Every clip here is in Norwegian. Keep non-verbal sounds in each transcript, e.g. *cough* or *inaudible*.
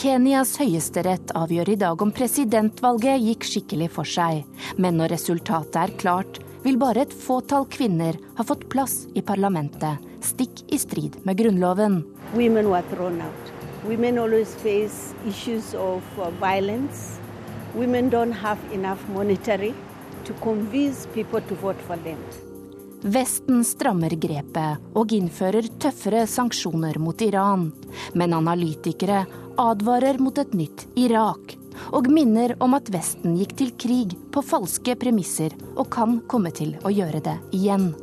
Kenyas høyesterett avgjør i dag om presidentvalget gikk skikkelig for seg. Men når resultatet er klart, vil bare et fåtall kvinner ha fått plass i parlamentet, stikk i strid med grunnloven. Women always face issues of uh, violence. Women don't have enough monetary to convince people to vote for them. Vesten strammer grepet og innfører tøffere sanksjoner mot Iran. Men analytikere advarer mot et nytt Irak og minner om at Vesten gikk til krig på falske premisser og kan komme til å gjøre det igjen.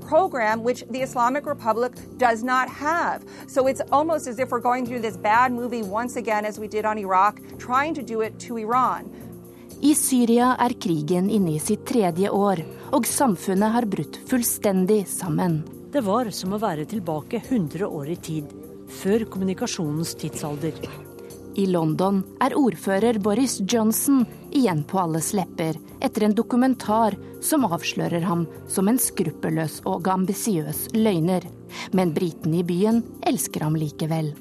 Program. So as if we're going through this bad movie once again as we did on Iraq, trying to do it to Iran. I Syria er krigen inne i sitt tredje år, og samfunnet har brutt fullstendig sammen. Det var som å være tilbake 100 år i tid, før kommunikasjonens tidsalder. I London er ordfører Boris Johnson igjen på alles lepper etter en dokumentar som avslører ham som en skruppelløs og ambisiøs løgner. Men britene i byen elsker ham likevel.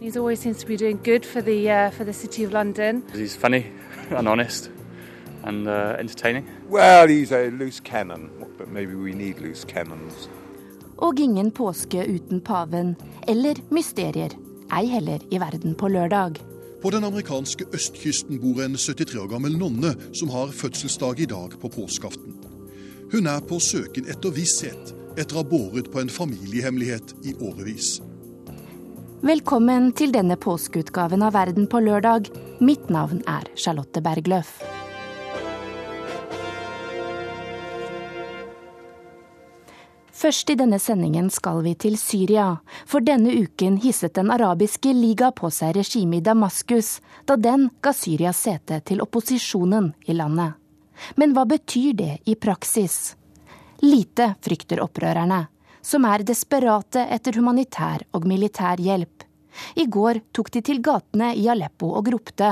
And, uh, well, he's a loose cannon, but maybe we need loose cannons. Og ingen påske uten paven, eller mysterier. Ei heller i verden på lørdag. På den amerikanske østkysten bor en 73 år gammel nonne som har fødselsdag i dag på påskeaften. Hun er på søken etter visshet etter å ha båret på en familiehemmelighet i årevis. Velkommen til denne påskeutgaven av Verden på lørdag. Mitt navn er Charlotte Bergløf. Først i denne sendingen skal vi til Syria, for denne uken hisset Den arabiske liga på seg regimet i Damaskus, da den ga Syria sete til opposisjonen i landet. Men hva betyr det i praksis? Lite frykter opprørerne, som er desperate etter humanitær og militær hjelp. I går tok de til gatene i Aleppo og ropte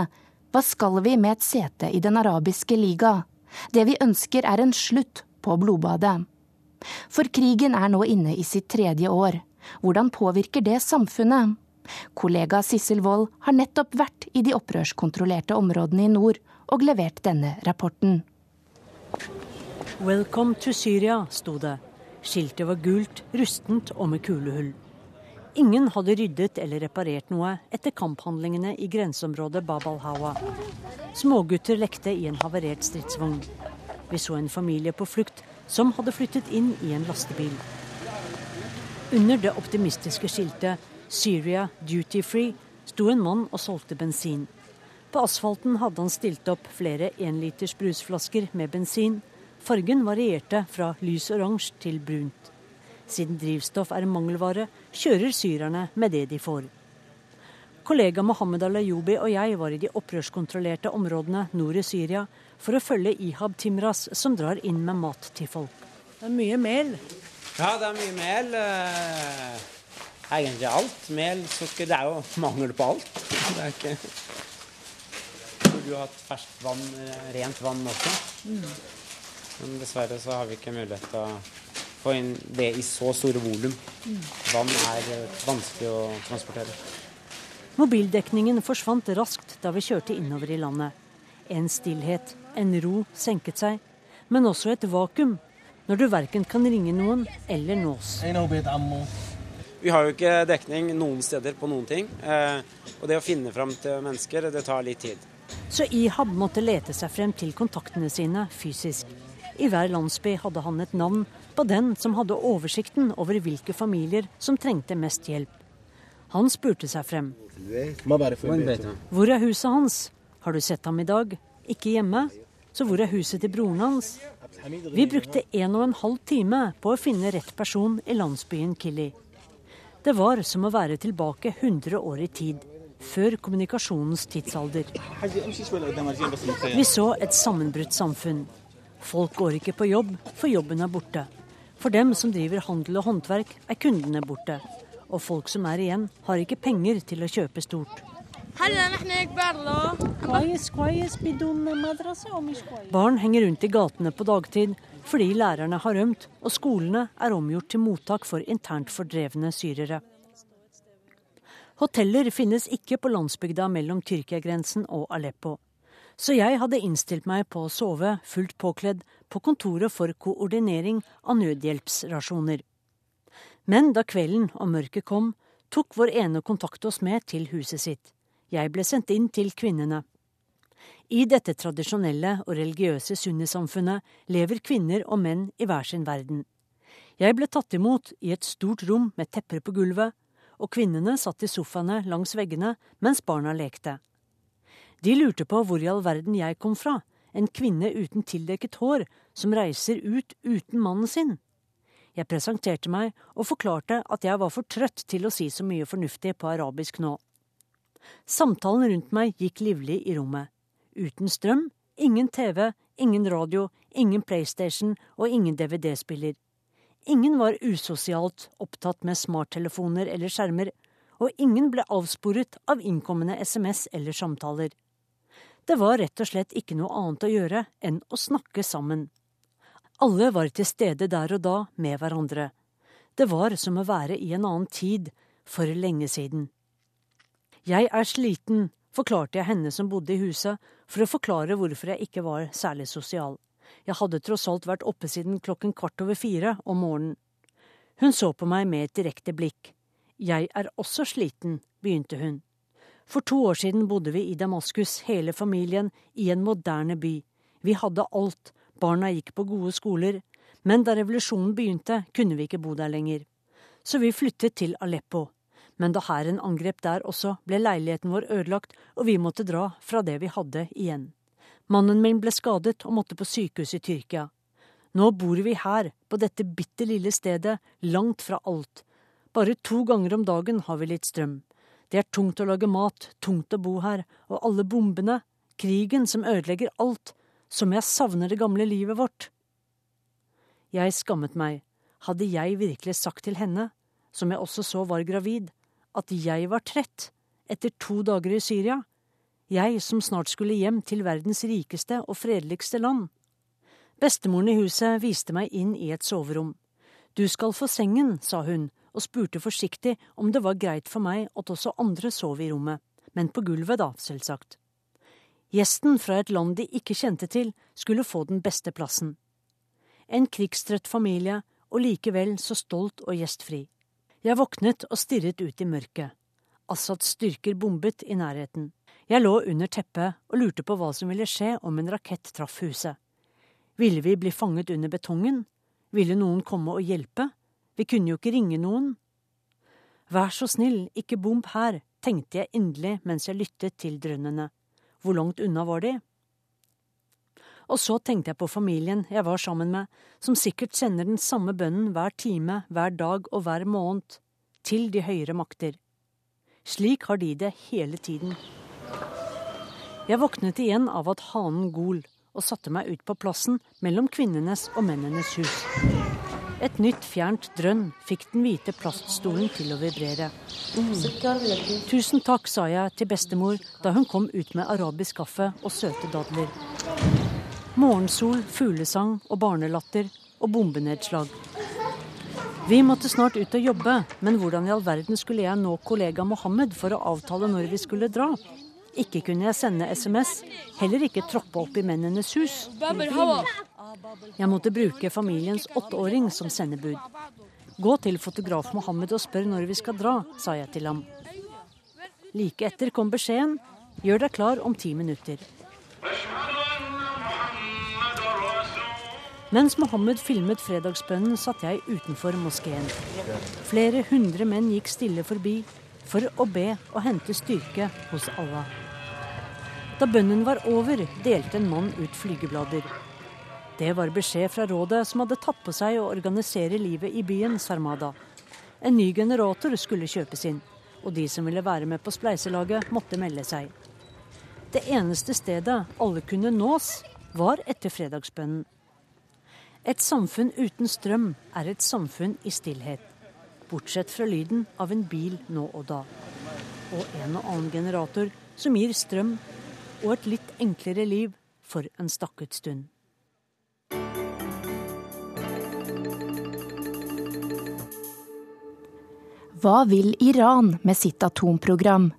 Hva skal vi med et sete i Den arabiske liga? Det vi ønsker er en slutt på blodbadet. For krigen er nå inne i sitt tredje år. Hvordan påvirker det samfunnet? Kollega Sissel Wold har nettopp vært i de opprørskontrollerte områdene i nord og levert denne rapporten. Welcome to Syria, sto det. Skiltet var gult, rustent og med kulehull. Ingen hadde ryddet eller reparert noe etter kamphandlingene i grenseområdet Bab al-Hawa. Smågutter lekte i en havarert stridsvogn. Vi så en familie på flukt som hadde flyttet inn i en lastebil. Under det optimistiske skiltet 'Syria Duty Free' sto en mann og solgte bensin. På asfalten hadde han stilt opp flere enliters brusflasker med bensin. Fargen varierte fra lys oransje til brunt. Siden drivstoff er en mangelvare, kjører syrerne med det de får. Kollega Mohammed Al-Ayubi og jeg var i de opprørskontrollerte områdene nord i Syria for å følge Ihab Timras, som drar inn med mat til folk. Det er mye mel. Ja, det er mye mel. Eh, egentlig alt. Mel, sukker. Det er jo mangel på alt. Det er ikke Burde jo hatt ferskt vann, rent vann også. Mm. Men dessverre så har vi ikke mulighet til å få inn det i så store volum. Mm. Vann er vanskelig å transportere. Mobildekningen forsvant raskt da vi kjørte innover i landet. En stillhet, en ro senket seg, men også et vakuum når du verken kan ringe noen eller nås. Vi har jo ikke dekning noen steder på noen ting. Eh, og det å finne fram til mennesker, det tar litt tid. Så Ihab måtte lete seg frem til kontaktene sine fysisk. I hver landsby hadde han et navn på den som hadde oversikten over hvilke familier som trengte mest hjelp. Han spurte seg frem. Hvor er huset hans? Har du sett ham i dag? Ikke hjemme? Så hvor er huset til broren hans? Vi brukte en og en halv time på å finne rett person i landsbyen Kili. Det var som å være tilbake 100 år i tid, før kommunikasjonens tidsalder. Vi så et sammenbrutt samfunn. Folk går ikke på jobb, for jobben er borte. For dem som driver handel og håndverk, er kundene borte. Og folk som er igjen, har ikke penger til å kjøpe stort. Barn henger rundt i gatene på dagtid fordi lærerne har rømt og skolene er omgjort til mottak for internt fordrevne syrere. Hoteller finnes ikke på landsbygda mellom Tyrkia-grensen og Aleppo. Så jeg hadde innstilt meg på å sove fullt påkledd på kontoret for koordinering av nødhjelpsrasjoner. Men da kvelden og mørket kom, tok vår ene kontakt oss med til huset sitt. Jeg ble sendt inn til kvinnene. I dette tradisjonelle og religiøse sunnisamfunnet lever kvinner og menn i hver sin verden. Jeg ble tatt imot i et stort rom med tepper på gulvet, og kvinnene satt i sofaene langs veggene mens barna lekte. De lurte på hvor i all verden jeg kom fra, en kvinne uten tildekket hår som reiser ut uten mannen sin. Jeg presenterte meg og forklarte at jeg var for trøtt til å si så mye fornuftig på arabisk nå. Samtalen rundt meg gikk livlig i rommet. Uten strøm, ingen TV, ingen radio, ingen PlayStation og ingen DVD-spiller. Ingen var usosialt opptatt med smarttelefoner eller skjermer, og ingen ble avsporet av innkommende SMS eller samtaler. Det var rett og slett ikke noe annet å gjøre enn å snakke sammen. Alle var til stede der og da med hverandre. Det var som å være i en annen tid, for lenge siden. Jeg er sliten, forklarte jeg henne som bodde i huset, for å forklare hvorfor jeg ikke var særlig sosial. Jeg hadde tross alt vært oppe siden klokken kvart over fire om morgenen. Hun så på meg med et direkte blikk. Jeg er også sliten, begynte hun. For to år siden bodde vi i Damaskus, hele familien, i en moderne by. Vi hadde alt, barna gikk på gode skoler, men da revolusjonen begynte, kunne vi ikke bo der lenger. Så vi flyttet til Aleppo. Men da hæren angrep der også, ble leiligheten vår ødelagt, og vi måtte dra fra det vi hadde igjen. Mannen min ble skadet og måtte på sykehus i Tyrkia. Nå bor vi her, på dette bitte lille stedet, langt fra alt. Bare to ganger om dagen har vi litt strøm. Det er tungt å lage mat, tungt å bo her, og alle bombene, krigen som ødelegger alt, som jeg savner det gamle livet vårt. Jeg skammet meg. Hadde jeg virkelig sagt til henne, som jeg også så var gravid, at jeg var trett etter to dager i Syria? jeg som snart skulle hjem til verdens rikeste og fredeligste land. Bestemoren i huset viste meg inn i et soverom. Du skal få sengen, sa hun, og spurte forsiktig om det var greit for meg at også andre sov i rommet, men på gulvet, da, selvsagt. Gjesten fra et land de ikke kjente til, skulle få den beste plassen. En krigstrøtt familie, og likevel så stolt og gjestfri. Jeg våknet og stirret ut i mørket. Assads styrker bombet i nærheten. Jeg lå under teppet og lurte på hva som ville skje om en rakett traff huset. Ville vi bli fanget under betongen? Ville noen komme og hjelpe? Vi kunne jo ikke ringe noen. Vær så snill, ikke bomb her, tenkte jeg inderlig mens jeg lyttet til drønnene. Hvor langt unna var de? Og så tenkte jeg på familien jeg var sammen med, som sikkert sender den samme bønnen hver time, hver dag og hver måned, til de høyere makter. Slik har de det hele tiden. Jeg våknet igjen av at hanen gol, og satte meg ut på plassen mellom kvinnenes og mennenes hus. Et nytt, fjernt drønn fikk den hvite plaststolen til å vibrere. Tusen takk, sa jeg til bestemor da hun kom ut med arabisk kaffe og søte dadler. Morgensol, fuglesang og barnelatter og bombenedslag. Vi måtte snart ut og jobbe, men hvordan i all verden skulle jeg nå kollega Mohammed for å avtale når vi skulle dra? Ikke kunne jeg sende SMS, heller ikke troppe opp i mennenes hus. Jeg måtte bruke familiens åtteåring som sendebud. Gå til fotograf Mohammed og spør når vi skal dra, sa jeg til ham. Like etter kom beskjeden gjør deg klar om ti minutter. Mens Mohammed filmet fredagsbønnen, satt jeg utenfor moskeen. Flere hundre menn gikk stille forbi for å be og hente styrke hos Allah. Da bønnen var over, delte en mann ut flygeblader. Det var beskjed fra rådet som hadde tatt på seg å organisere livet i byen Sarmada. En ny generator skulle kjøpes inn, og de som ville være med på spleiselaget, måtte melde seg. Det eneste stedet alle kunne nås, var etter fredagsbønnen. Et samfunn uten strøm er et samfunn i stillhet, bortsett fra lyden av en bil nå og da. Og en og annen generator som gir strøm og et litt enklere liv for en stakket stund. Hva vil Iran med sitt atomprogram?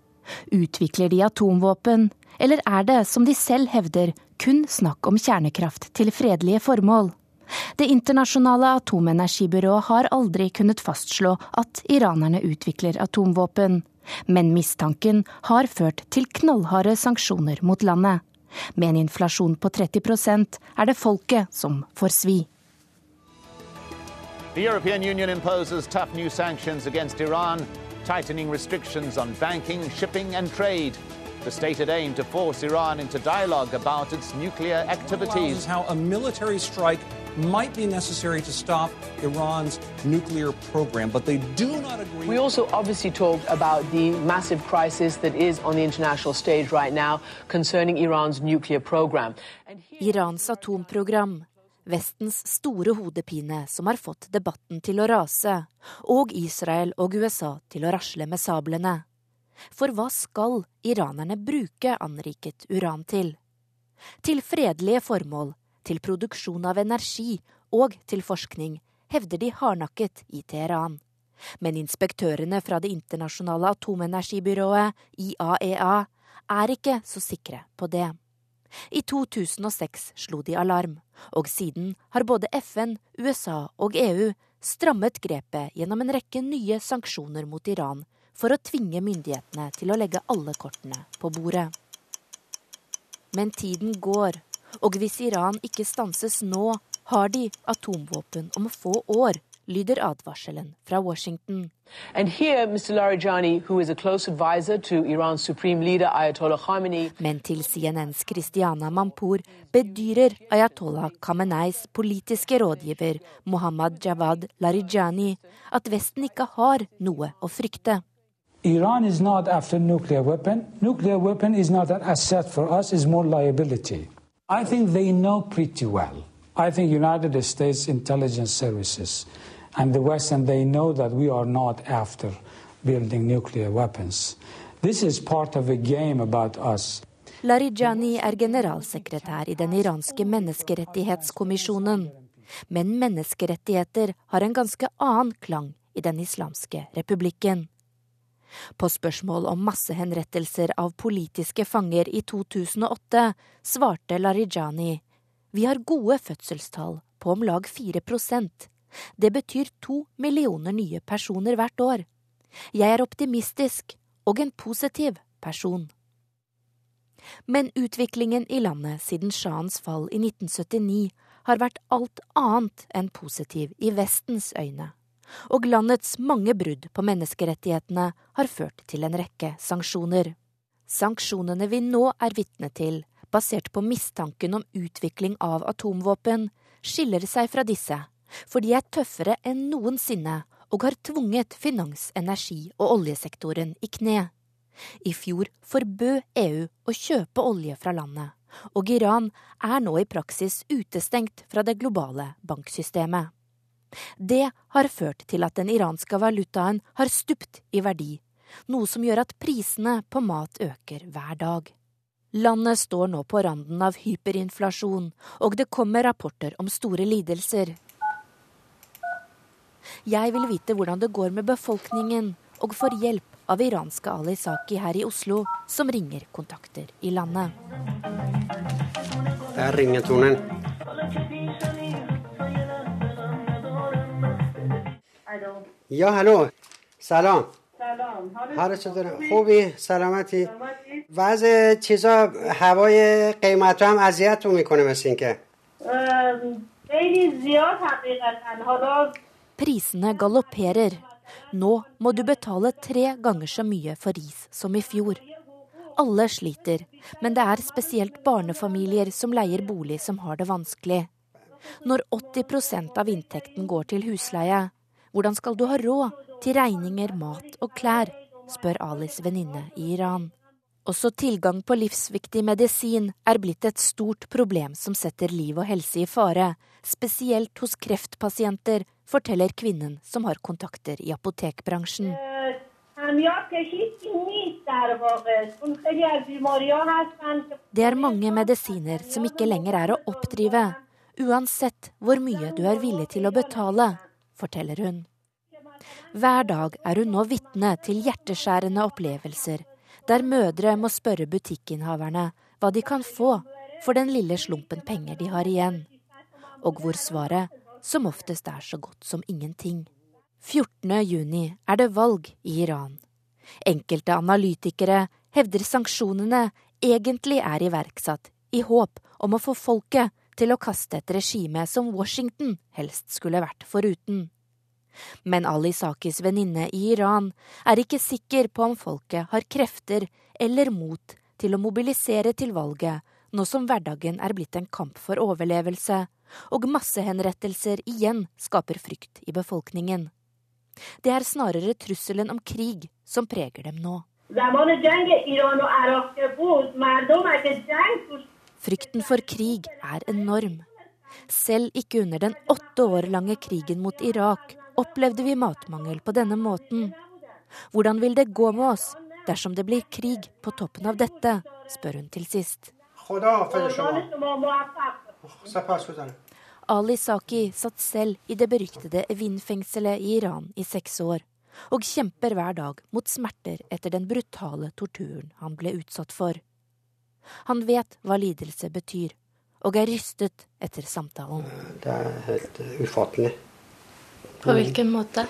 Utvikler de atomvåpen, eller er det, som de selv hevder, kun snakk om kjernekraft til fredelige formål? Det internasjonale atomenergibyrået har aldri kunnet fastslå at iranerne utvikler atomvåpen. Men mistanken har ført til knallharde sanksjoner mot landet. Med en inflasjon på 30% er det folket som får svi. The European Union imposes tough new sanctions against Iran, tightening restrictions on banking, shipping, and trade. The stated aim to force Iran into dialogue about its nuclear activities. How a military strike might be necessary to stop Iran's nuclear program, but they do not agree. We also obviously talked about the massive crisis that is on the international stage right now concerning Iran's nuclear program. Irans atomprogram, Vestens store hodepine som har fått debatten til å rase, og Israel og USA til å rasle med sablene. For hva skal iranerne bruke anriket uran til? Til fredelige formål, til produksjon av energi og til forskning, hevder de hardnakket i Teheran. Men inspektørene fra det internasjonale atomenergibyrået, IAEA, e er ikke så sikre på det. I 2006 slo de alarm, og siden har både FN, USA og EU strammet grepet gjennom en rekke nye sanksjoner mot Iran for å tvinge myndighetene til å legge alle kortene på bordet. Men tiden går, og hvis Iran ikke stanses nå, har de atomvåpen om få år, lyder advarselen fra Washington. Here, Larijani, Khamenei, Men til CNNs Christiana Mampour bedyrer Ayatollah Khameneis politiske rådgiver Mohammad Javad Larijani at Vesten ikke har noe å frykte. Iran is not after nuclear weapon. Nuclear weapon is not an asset for us, it's more liability. I think they know pretty well. I think United States intelligence services and the West, and they know that we are not after building nuclear weapons. This is part of a game about us. Larijani er generalsekretær i den iranske menneskerettighetskommisjonen. Men menneskerettigheter har en ganske annen klang i Den islamske republikken. På spørsmål om massehenrettelser av politiske fanger i 2008 svarte Larijani vi har gode fødselstall på om lag 4 Det betyr to millioner nye personer hvert år. Jeg er optimistisk og en positiv person. Men utviklingen i landet siden sjahens fall i 1979 har vært alt annet enn positiv i Vestens øyne og landets mange brudd på menneskerettighetene har ført til en rekke sanksjoner. Sanksjonene vi nå er vitne til, basert på mistanken om utvikling av atomvåpen, skiller seg fra disse, for de er tøffere enn noensinne og har tvunget finans-, energi- og oljesektoren i kne. I fjor forbød EU å kjøpe olje fra landet, og Iran er nå i praksis utestengt fra det globale banksystemet. Det har ført til at den iranske valutaen har stupt i verdi, noe som gjør at prisene på mat øker hver dag. Landet står nå på randen av hyperinflasjon, og det kommer rapporter om store lidelser. Jeg vil vite hvordan det går med befolkningen, og får hjelp av iranske Ali Saki her i Oslo, som ringer kontakter i landet. Det er ringetonen. یا هلو سلام سلام حالت چطوره خوبی سلامتی وضع چیزا هوای قیمت هم اذیتتون می‌کنه مثل اینکه خیلی زیاد حقیقتا حالا Prisene galopperer. Nå må du betale tre ganger så mye for ris som i fjor. Alle sliter, men det er spesielt barnefamilier som leier bolig som har det vanskelig. Når 80% av inntekten går til husleie, hvordan skal du ha råd til regninger, mat og klær, spør Alis venninne i Iran. Også tilgang på livsviktig medisin er blitt et stort problem som setter liv og helse i fare, spesielt hos kreftpasienter, forteller kvinnen som har kontakter i apotekbransjen. Det er mange medisiner som ikke lenger er å oppdrive, uansett hvor mye du er villig til å betale, forteller hun. Hver dag er hun nå vitne til hjerteskjærende opplevelser, der mødre må spørre butikkinnehaverne hva de kan få for den lille slumpen penger de har igjen, og hvor svaret som oftest er så godt som ingenting. 14.6 er det valg i Iran. Enkelte analytikere hevder sanksjonene egentlig er iverksatt i håp om å få folket til å kaste et regime som Washington helst skulle vært foruten. Men Ali Sakis venninne i Iran er ikke sikker på om folket har krefter eller mot til å mobilisere til valget, nå som hverdagen er blitt en kamp for overlevelse, og massehenrettelser igjen skaper frykt i befolkningen. Det er snarere trusselen om krig som preger dem nå. Frykten for krig er enorm. Selv ikke under den åtte år lange krigen mot Irak opplevde vi matmangel på denne måten. Hvordan vil det gå med oss dersom det blir krig på toppen av dette, spør hun til sist. Ali Saki satt selv i det beryktede Evin-fengselet i Iran i seks år, og kjemper hver dag mot smerter etter den brutale torturen han ble utsatt for. Han vet hva lidelse betyr, og er rystet etter samtalen. Det er helt ufattelig. På hvilken måte?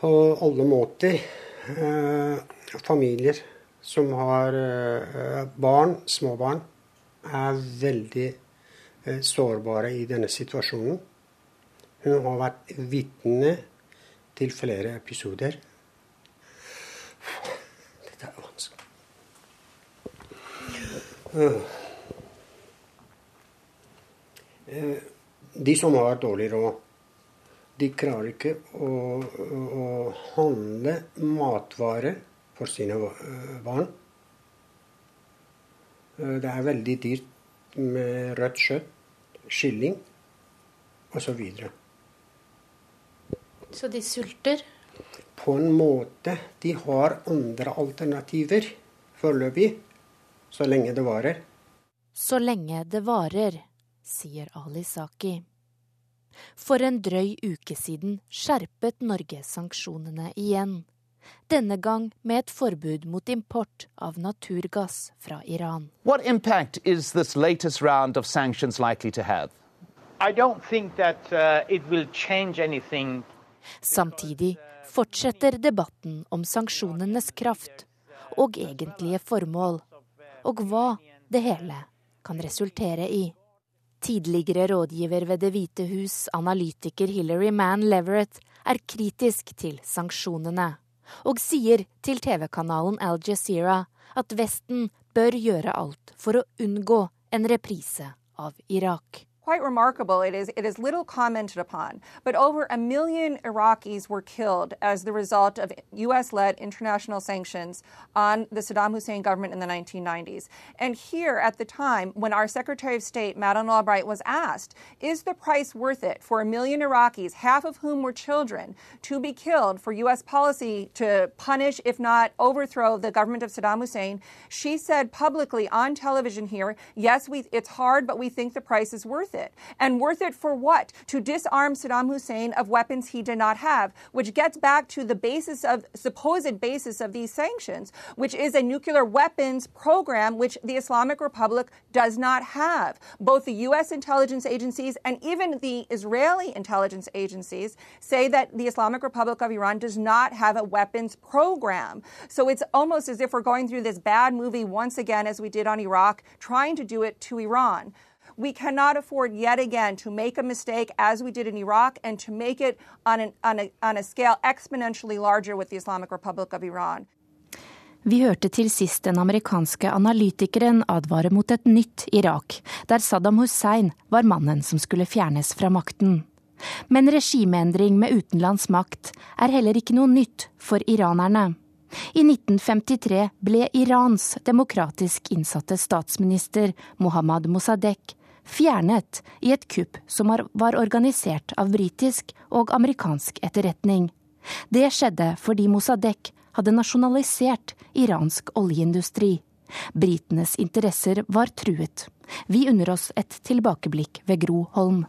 På alle måter. Eh, familier som har eh, barn, småbarn, er veldig Eh, sårbare i denne situasjonen. Hun har vært vitne til flere episoder. Dette er vanskelig. Eh, de som har dårlig råd, de klarer ikke å, å handle matvarer for sine eh, barn. Det er veldig dyrt med rødt kjøtt kylling osv. Så, så de sulter? På en måte. De har andre alternativer foreløpig. Så lenge det varer. Så lenge det varer, sier Ali Saki. For en drøy uke siden skjerpet Norge sanksjonene igjen. Denne gang med et forbud mot import av naturgass fra Iran. What impact is this latest round of sanctions likely to have? I don't think that uh, it will change anything. Samtidig fortsetter debatten om sanksjonenes kraft og egentlige formål, og hva det hele kan resultere i. Tidligere rådgiver ved Det hvite hus, analytiker Hillary Mann Leverett, er kritisk til sanksjonene og sier til TV-kanalen Al Jazeera at Vesten bør gjøre alt for å unngå en reprise av Irak. Quite remarkable. It is, it is little commented upon. But over a million Iraqis were killed as the result of US led international sanctions on the Saddam Hussein government in the 1990s. And here at the time, when our Secretary of State, Madeleine Albright, was asked, is the price worth it for a million Iraqis, half of whom were children, to be killed for US policy to punish, if not overthrow, the government of Saddam Hussein? She said publicly on television here, yes, we, it's hard, but we think the price is worth it. And worth it for what? To disarm Saddam Hussein of weapons he did not have, which gets back to the basis of supposed basis of these sanctions, which is a nuclear weapons program which the Islamic Republic does not have. Both the US intelligence agencies and even the Israeli intelligence agencies say that the Islamic Republic of Iran does not have a weapons program. So it's almost as if we're going through this bad movie once again as we did on Iraq, trying to do it to Iran. We cannot afford yet again to make a mistake as we did in Iraq and to make it on, an, on, a, on a scale exponentially larger with the Islamic Republic of Iran. Vi hørte til sist den amerikanske analytikeren advare mot et nytt Irak, der Saddam Hussein var mannen som skulle fjernes fra makten. Men regimeendring med utenlands makt er heller ikke noe nytt for iranerne. I 1953 ble Irans demokratisk innsatte statsminister Mohammad Mossadegh fjernet i et kupp som var organisert av britisk og amerikansk etterretning. Det skjedde fordi Mossadegh hadde nasjonalisert iransk oljeindustri. Britenes interesser var truet. Vi unner oss et tilbakeblikk ved Gro Holm.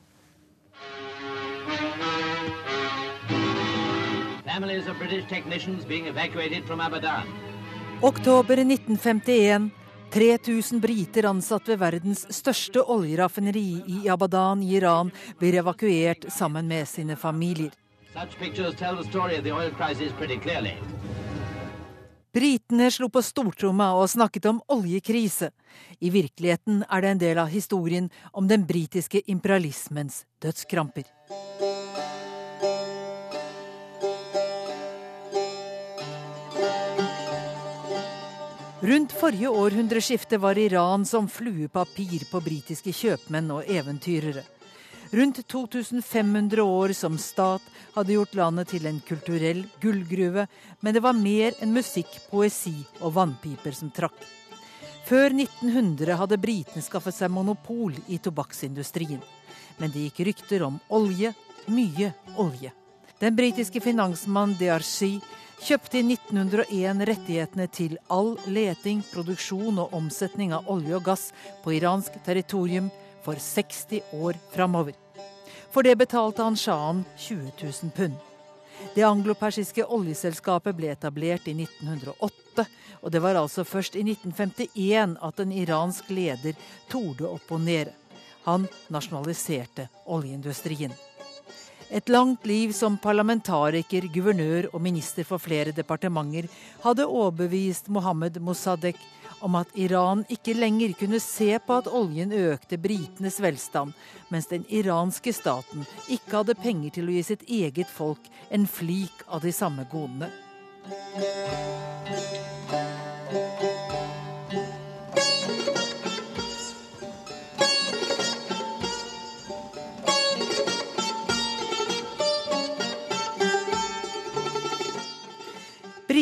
Oktober 1951. 3000 briter ansatt ved verdens største oljeraffineri i Abadan i Iran blir evakuert sammen med sine familier. Britene slo på stortromma og snakket om oljekrise. I virkeligheten er det en del av historien om den britiske imperialismens dødskramper. Rundt forrige århundreskifte var Iran som fluepapir på britiske kjøpmenn og eventyrere. Rundt 2500 år som stat hadde gjort landet til en kulturell gullgruve, men det var mer enn musikk, poesi og vannpiper som trakk. Før 1900 hadde britene skaffet seg monopol i tobakksindustrien. Men det gikk rykter om olje, mye olje. Den britiske finansmannen Dearcy kjøpte i 1901 rettighetene til all leting, produksjon og omsetning av olje og gass på iransk territorium for 60 år framover. For det betalte han sjahen 20 000 pund. Det anglopersiske oljeselskapet ble etablert i 1908, og det var altså først i 1951 at en iransk leder torde opponere. Han nasjonaliserte oljeindustrien. Et langt liv som parlamentariker, guvernør og minister for flere departementer hadde overbevist Mohammed Mossadegh om at Iran ikke lenger kunne se på at oljen økte britenes velstand, mens den iranske staten ikke hadde penger til å gi sitt eget folk en flik av de samme godene.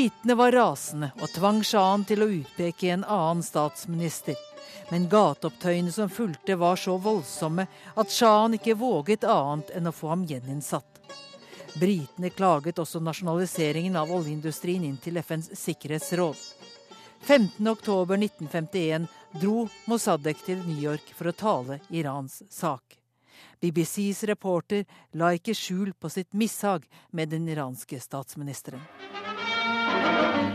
Britene var rasende og tvang sjahen til å utpeke en annen statsminister. Men gateopptøyene som fulgte var så voldsomme at sjahen ikke våget annet enn å få ham gjeninnsatt. Britene klaget også nasjonaliseringen av oljeindustrien inn til FNs sikkerhetsråd. 15.10.1951 dro Mossadegh til New York for å tale Irans sak. BBCs reporter la ikke skjul på sitt mishag med den iranske statsministeren.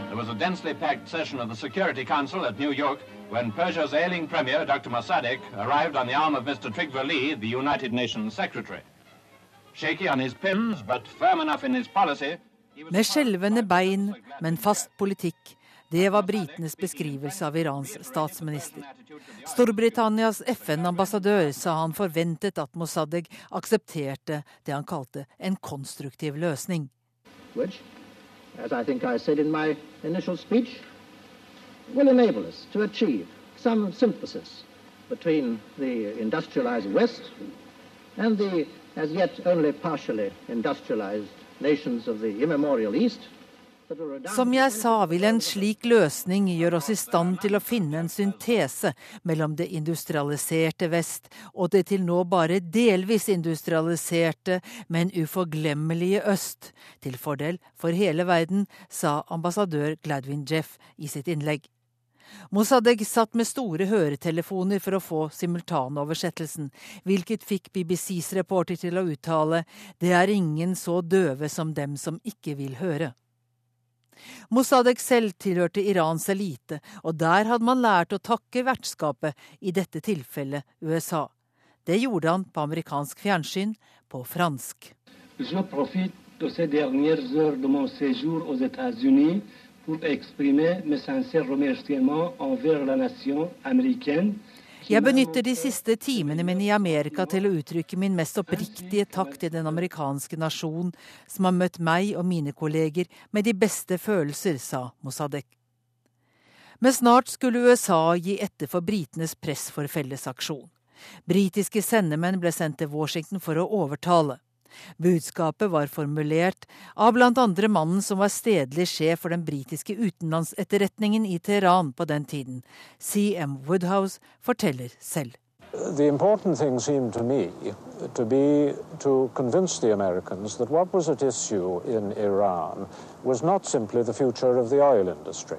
There was a densely packed session of the Security Council at New York when Persia's ailing premier, Dr. Mossadegh, arrived on the arm of Mr. Trigve Lee, the United Nations Secretary. Shaky on his pins, but firm enough in his policy, Med skjelvende bein, men fast politikk. Det var britenes beskrivelse av Irans statsminister. Storbritannias FN-ambassadør sa han forventet at Mossadegh aksepterte det han kalte en konstruktiv løsning. Which as I think I said in my initial speech, will enable us to achieve some synthesis between the industrialized West and the as yet only partially industrialized nations of the immemorial East. Som jeg sa, vil en slik løsning gjøre oss i stand til å finne en syntese mellom det industrialiserte vest og det til nå bare delvis industrialiserte, men uforglemmelige øst, til fordel for hele verden, sa ambassadør Gladwin Jeff i sitt innlegg. Mossadegh satt med store høretelefoner for å få simultanoversettelsen, hvilket fikk BBCs reporter til å uttale det er ingen så døve som dem som ikke vil høre. Mossadegh selv tilhørte Irans elite, og der hadde man lært å takke vertskapet, i dette tilfellet USA. Det gjorde han på amerikansk fjernsyn, på fransk. Je de ces dernières heures de mon séjour aux États-Unis pour exprimer mes sincères remerciements envers la nation américaine jeg benytter de siste timene mine i Amerika til å uttrykke min mest oppriktige takk til den amerikanske nasjon, som har møtt meg og mine kolleger med de beste følelser, sa Mossadegh. Men snart skulle USA gi etter for britenes press for fellesaksjon. Britiske sendemenn ble sendt til Washington for å overtale. Budskapet var formulert av andre mannen som var stedlig sjef for den britiske utenlandsetterretningen i Teheran på den tiden. CM Woodhouse forteller selv. The important thing seemed to me to be to convince the Americans that what was at issue in Iran was not simply the future of the oil industry.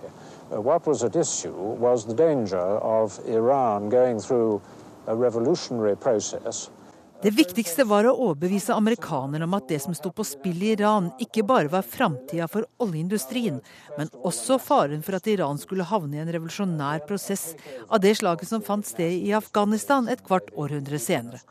Uh, what was at issue was the danger of Iran going through a revolutionary process Det viktigste var å overbevise amerikanerne om at det som sto på spill i Iran, ikke bare var framtida for oljeindustrien, men også faren for at Iran skulle havne i en revolusjonær prosess av det slaget som fant sted i Afghanistan et kvart århundre senere.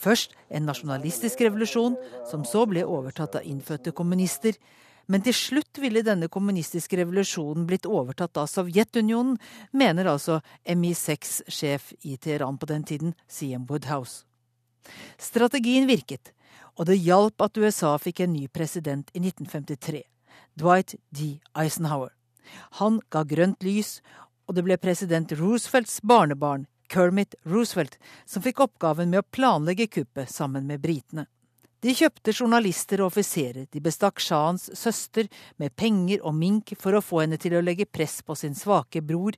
Først en nasjonalistisk revolusjon, som så ble overtatt av innfødte kommunister. Men til slutt ville denne kommunistiske revolusjonen blitt overtatt av Sovjetunionen, mener altså MI6-sjef i Teheran på den tiden, Siem Woodhouse. Strategien virket, og det hjalp at USA fikk en ny president i 1953, Dwight D. Eisenhower. Han ga grønt lys, og det ble president Roosevelts barnebarn, Kermit Roosevelt, som fikk oppgaven med å planlegge kuppet sammen med britene. De kjøpte journalister og offiserer, de bestakk shahens søster med penger og mink for å få henne til å legge press på sin svake bror,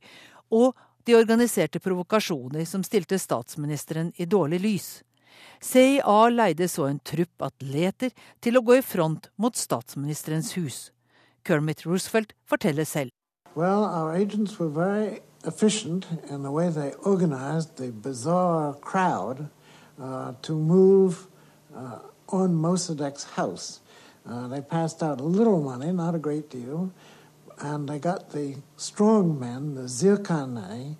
og de organiserte provokasjoner som stilte statsministeren i dårlig lys. CIA leide så en trupp atleter til å gå i front mot statsministerens hus. Kermit Roosevelt forteller selv. Well, our agents were very efficient in the way they organized the bizarre crowd uh, to move uh, on Mossadegh's house. Uh, they passed out a little money, not a great deal, and they got the strong men, the Zirkane,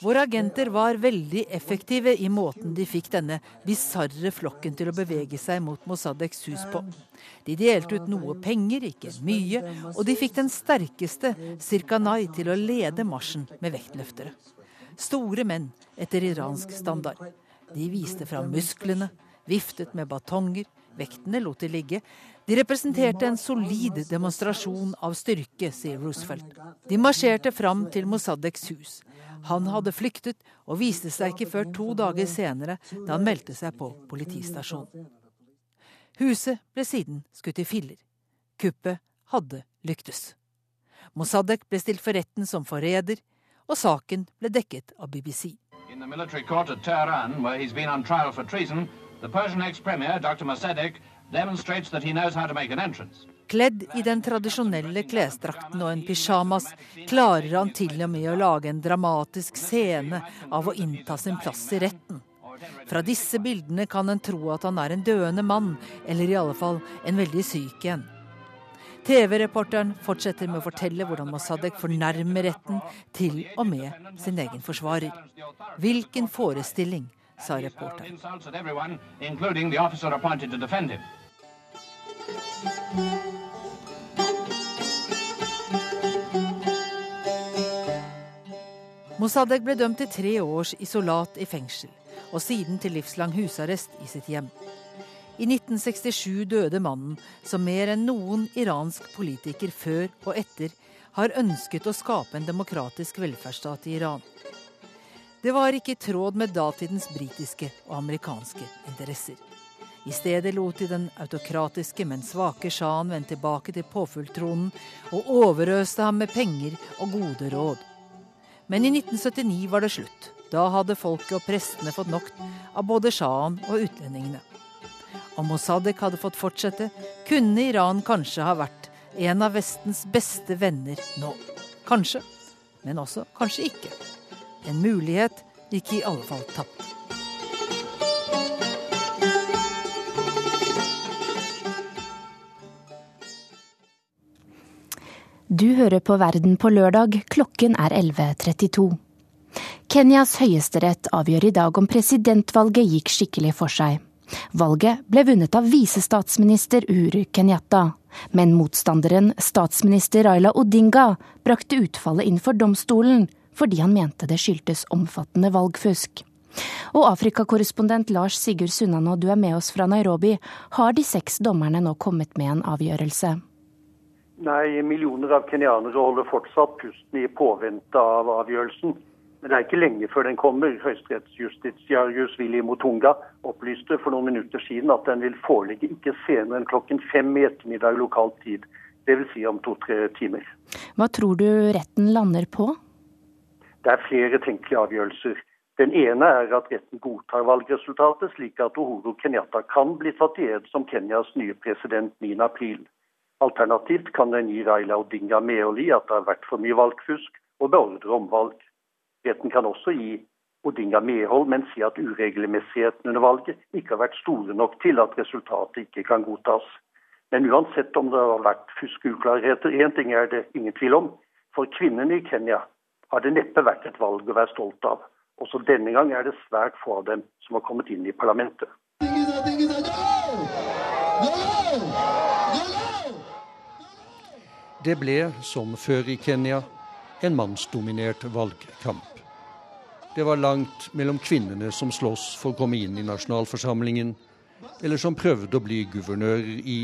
Våre agenter var veldig effektive i måten de fikk denne bisarre flokken til å bevege seg mot Mossadeghs hus på. De delte ut noe penger, ikke mye, og de fikk den sterkeste Sirkanai til å lede marsjen med vektløftere. Store menn etter iransk standard. De viste fram musklene, viftet med batonger, vektene lot de ligge, de representerte en solid demonstrasjon av styrke, sier Roosevelt. De marsjerte fram til Mossadeghs hus. Han hadde flyktet og viste seg ikke før to dager senere, da han meldte seg på politistasjonen. Huset ble siden skutt i filler. Kuppet hadde lyktes. Mossadegh ble stilt for retten som forræder, og saken ble dekket av BBC. In the military court at Tehran, where he's been on for treason, the Persian Dr. Mossadegh, Kledd i den tradisjonelle klesdrakten og en pysjamas klarer han til og med å lage en dramatisk scene av å innta sin plass i retten. Fra disse bildene kan en tro at han er en døende mann, eller i alle fall en veldig syk en. TV-reporteren fortsetter med å fortelle hvordan Mossadegh fornærmer retten, til og med sin egen forsvarer. Hvilken forestilling, sa reporteren. Mossadegh ble dømt til tre års isolat i fengsel, og siden til livslang husarrest i sitt hjem. I 1967 døde mannen som mer enn noen iransk politiker før og etter har ønsket å skape en demokratisk velferdsstat i Iran. Det var ikke i tråd med datidens britiske og amerikanske interesser. I stedet lot de den autokratiske, men svake sjahen vende tilbake til påfulltronen og overøste ham med penger og gode råd. Men i 1979 var det slutt. Da hadde folket og prestene fått nok av både sjahen og utlendingene. Om Mossadegh hadde fått fortsette, kunne Iran kanskje ha vært en av Vestens beste venner nå. Kanskje, men også kanskje ikke. En mulighet gikk i alle fall tapt. Du hører på Verden på lørdag, klokken er 11.32. Kenyas høyesterett avgjør i dag om presidentvalget gikk skikkelig for seg. Valget ble vunnet av visestatsminister Uhuru Kenyatta, men motstanderen, statsminister Raila Odinga, brakte utfallet inn for domstolen fordi han mente det skyldtes omfattende valgfusk. Og Afrikakorrespondent Lars Sigurd Sunnanå, du er med oss fra Nairobi. Har de seks dommerne nå kommet med en avgjørelse? Nei, millioner av kenyanere holder fortsatt pusten i påvente av avgjørelsen. Men det er ikke lenge før den kommer. Høyesterettsjustitiarius Willy Motunga opplyste for noen minutter siden at den vil foreligge ikke senere enn klokken fem i ettermiddag lokal tid. Dvs. Si om to-tre timer. Hva tror du retten lander på? Det er flere tenkelige avgjørelser. Den ene er at retten godtar valgresultatet, slik at Uhuru Kenyatta kan bli tatt i ed som Kenyas nye president 9.4. Alternativt kan den gi Raila Odinga medhold i at det har vært for mye valgfusk, og beordre omvalg. Retten kan også gi Odinga medhold, men si at uregelmessigheten under valget ikke har vært store nok til at resultatet ikke kan godtas. Men uansett om det har vært fuskuklarheter, én ting er det ingen tvil om. For kvinnene i Kenya har det neppe vært et valg å være stolt av. Også denne gang er det svært få av dem som har kommet inn i parlamentet. Det ble, som før i Kenya, en mannsdominert valgkamp. Det var langt mellom kvinnene som sloss for å komme inn i nasjonalforsamlingen, eller som prøvde å bli guvernører i,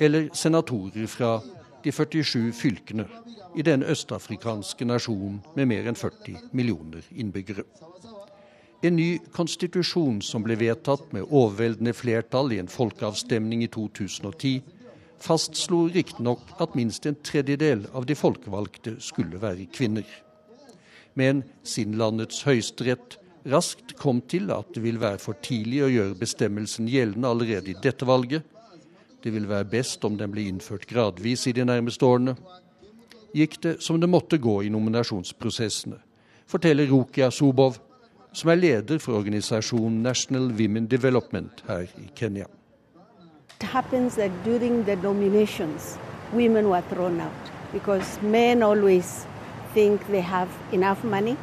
eller senatorer fra, de 47 fylkene i denne østafrikanske nasjonen med mer enn 40 millioner innbyggere. En ny konstitusjon som ble vedtatt med overveldende flertall i en folkeavstemning i 2010, fastslo riktignok at minst en tredjedel av de folkevalgte skulle være kvinner men siden landets høyesterett raskt kom til at det vil være for tidlig å gjøre bestemmelsen gjeldende allerede i dette valget, det vil være best om den blir innført gradvis i de nærmeste årene, gikk det som det måtte gå i nominasjonsprosessene, forteller Rukia Sobov, som er leder for organisasjonen National Women Development her i Kenya. It happens that during the nominations, women were thrown out because men always think they have enough money.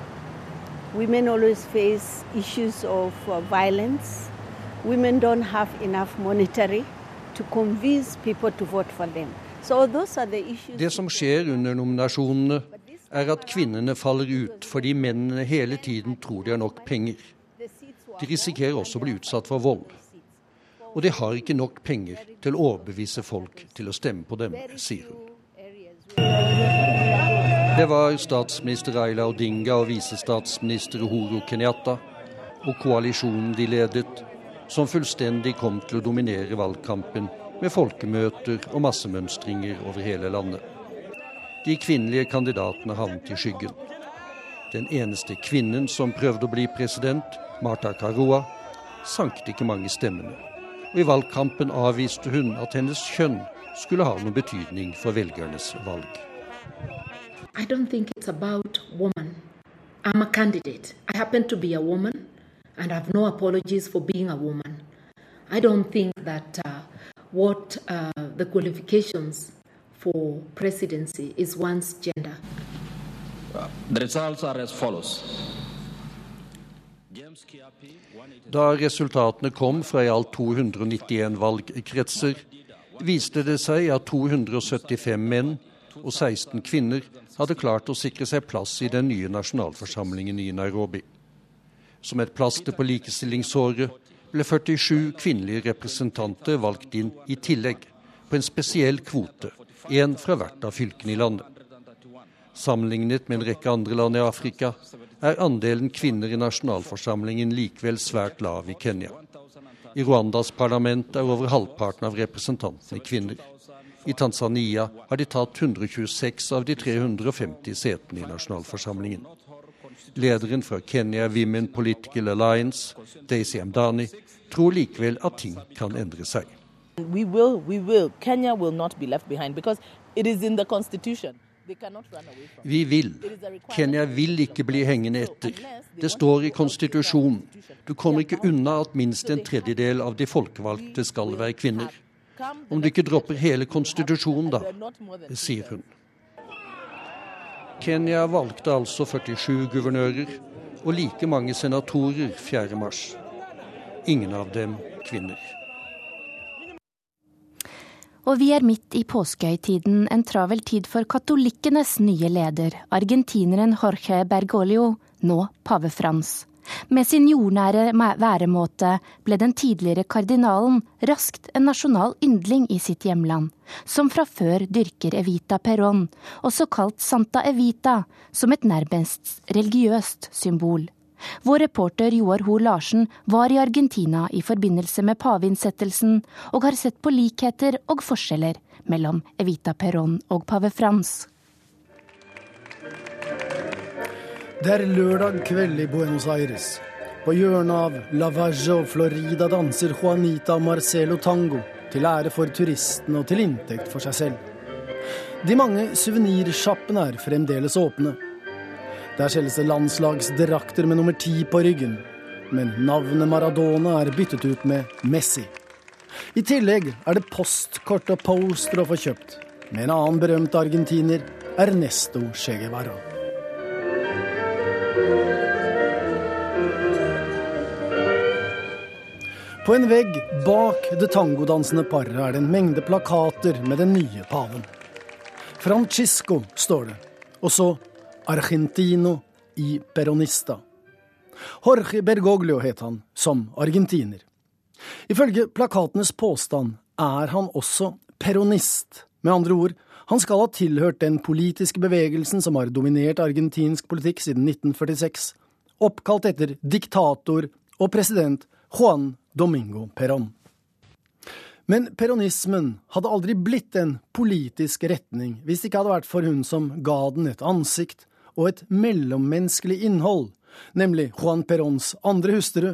Women always face issues of uh, violence. Women don't have enough monetary Det som skjer under nominasjonene, er at kvinnene faller ut fordi mennene hele tiden tror de har nok penger. De risikerer også å bli utsatt for vold. Og de har ikke nok penger til å overbevise folk til å stemme på dem, sier hun. Det var statsminister Raila Odinga og visestatsminister Uhuru Kenyatta og koalisjonen de ledet, som fullstendig kom til å dominere valgkampen med folkemøter og massemønstringer over hele landet. De kvinnelige kandidatene havnet i skyggen. Den eneste kvinnen som prøvde å bli president, Marta Karua, sanket ikke mange stemmene. Og i valgkampen avviste hun at hennes kjønn skulle ha noen betydning for velgernes valg. I don't think it's about woman. I'm a candidate. I happen to be a woman, and I have no apologies for being a woman. I don't think that uh, what uh, the qualifications for presidency is one's gender. The results are as follows. Da resultatene kom fra i alt 291 valgkretser, viste det seg at 275 menn og 16 kvinner hadde klart å sikre seg plass i den nye nasjonalforsamlingen i Nairobi. Som et plaster på likestillingssåret ble 47 kvinnelige representanter valgt inn i tillegg, på en spesiell kvote, én fra hvert av fylkene i landet. Sammenlignet med en rekke andre land i Afrika er andelen kvinner i nasjonalforsamlingen likevel svært lav i Kenya. I Rwandas parlament er over halvparten av representantene kvinner. I Tanzania har de tatt 126 av de 350 setene i nasjonalforsamlingen. Lederen fra Kenya Women Political Alliance, Daisy Amdani, tror likevel at ting kan endre seg. We will, we will. Kenya will not be left behind because it is in the constitution. Vi vil. Kenya vil ikke bli hengende etter. Det står i konstitusjonen. Du kommer ikke unna at minst en tredjedel av de folkevalgte skal være kvinner. Om du ikke dropper hele konstitusjonen, da, sier hun. Kenya valgte altså 47 guvernører og like mange senatorer 4.3. Ingen av dem kvinner. Og vi er midt i påskehøytiden, en travel tid for katolikkenes nye leder, argentineren Jorge Bergoglio, nå pave Frans. Med sin jordnære væremåte ble den tidligere kardinalen raskt en nasjonal yndling i sitt hjemland, som fra før dyrker Evita Perón, også kalt Santa Evita, som et nærmest religiøst symbol. Vår reporter Joar Ho Larsen var i Argentina i forbindelse med paveinnsettelsen, og har sett på likheter og forskjeller mellom Evita Perón og pave Frans. Det er lørdag kveld i Buenos Aires. På hjørnet av La Valle og Florida danser Juanita og Marcelo tango, til ære for turistene og til inntekt for seg selv. De mange suvenirsjappene er fremdeles åpne. Der selges det landslagsdrakter med nummer ti på ryggen. Men navnet Maradona er byttet ut med Messi. I tillegg er det postkort og poster å få kjøpt. Med en annen berømt argentiner, Ernesto Che Guevara. På en vegg bak det tangodansende paret er det en mengde plakater med den nye paven. Francisco står det, og så Argentino i Peronista. Jorge Bergoglio het han, som argentiner. Ifølge plakatenes påstand er han også peronist. Med andre ord, han skal ha tilhørt den politiske bevegelsen som har dominert argentinsk politikk siden 1946, oppkalt etter diktator og president Juan Domingo Perón. Men peronismen hadde aldri blitt en politisk retning hvis det ikke hadde vært for hun som ga den et ansikt og et mellommenneskelig innhold, nemlig Juan Perons andre hustru,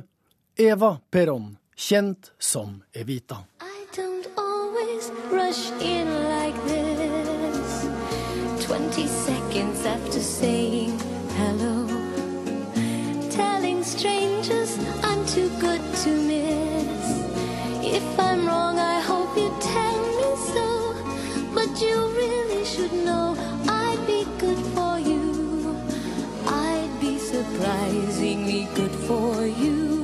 Eva Perón, kjent som Evita. I don't always rush in after saying hello. Telling strangers I'm too good to miss. If I'm wrong, I hope you tell me so. But you really should know I'd be good for you. I'd be surprisingly good for you.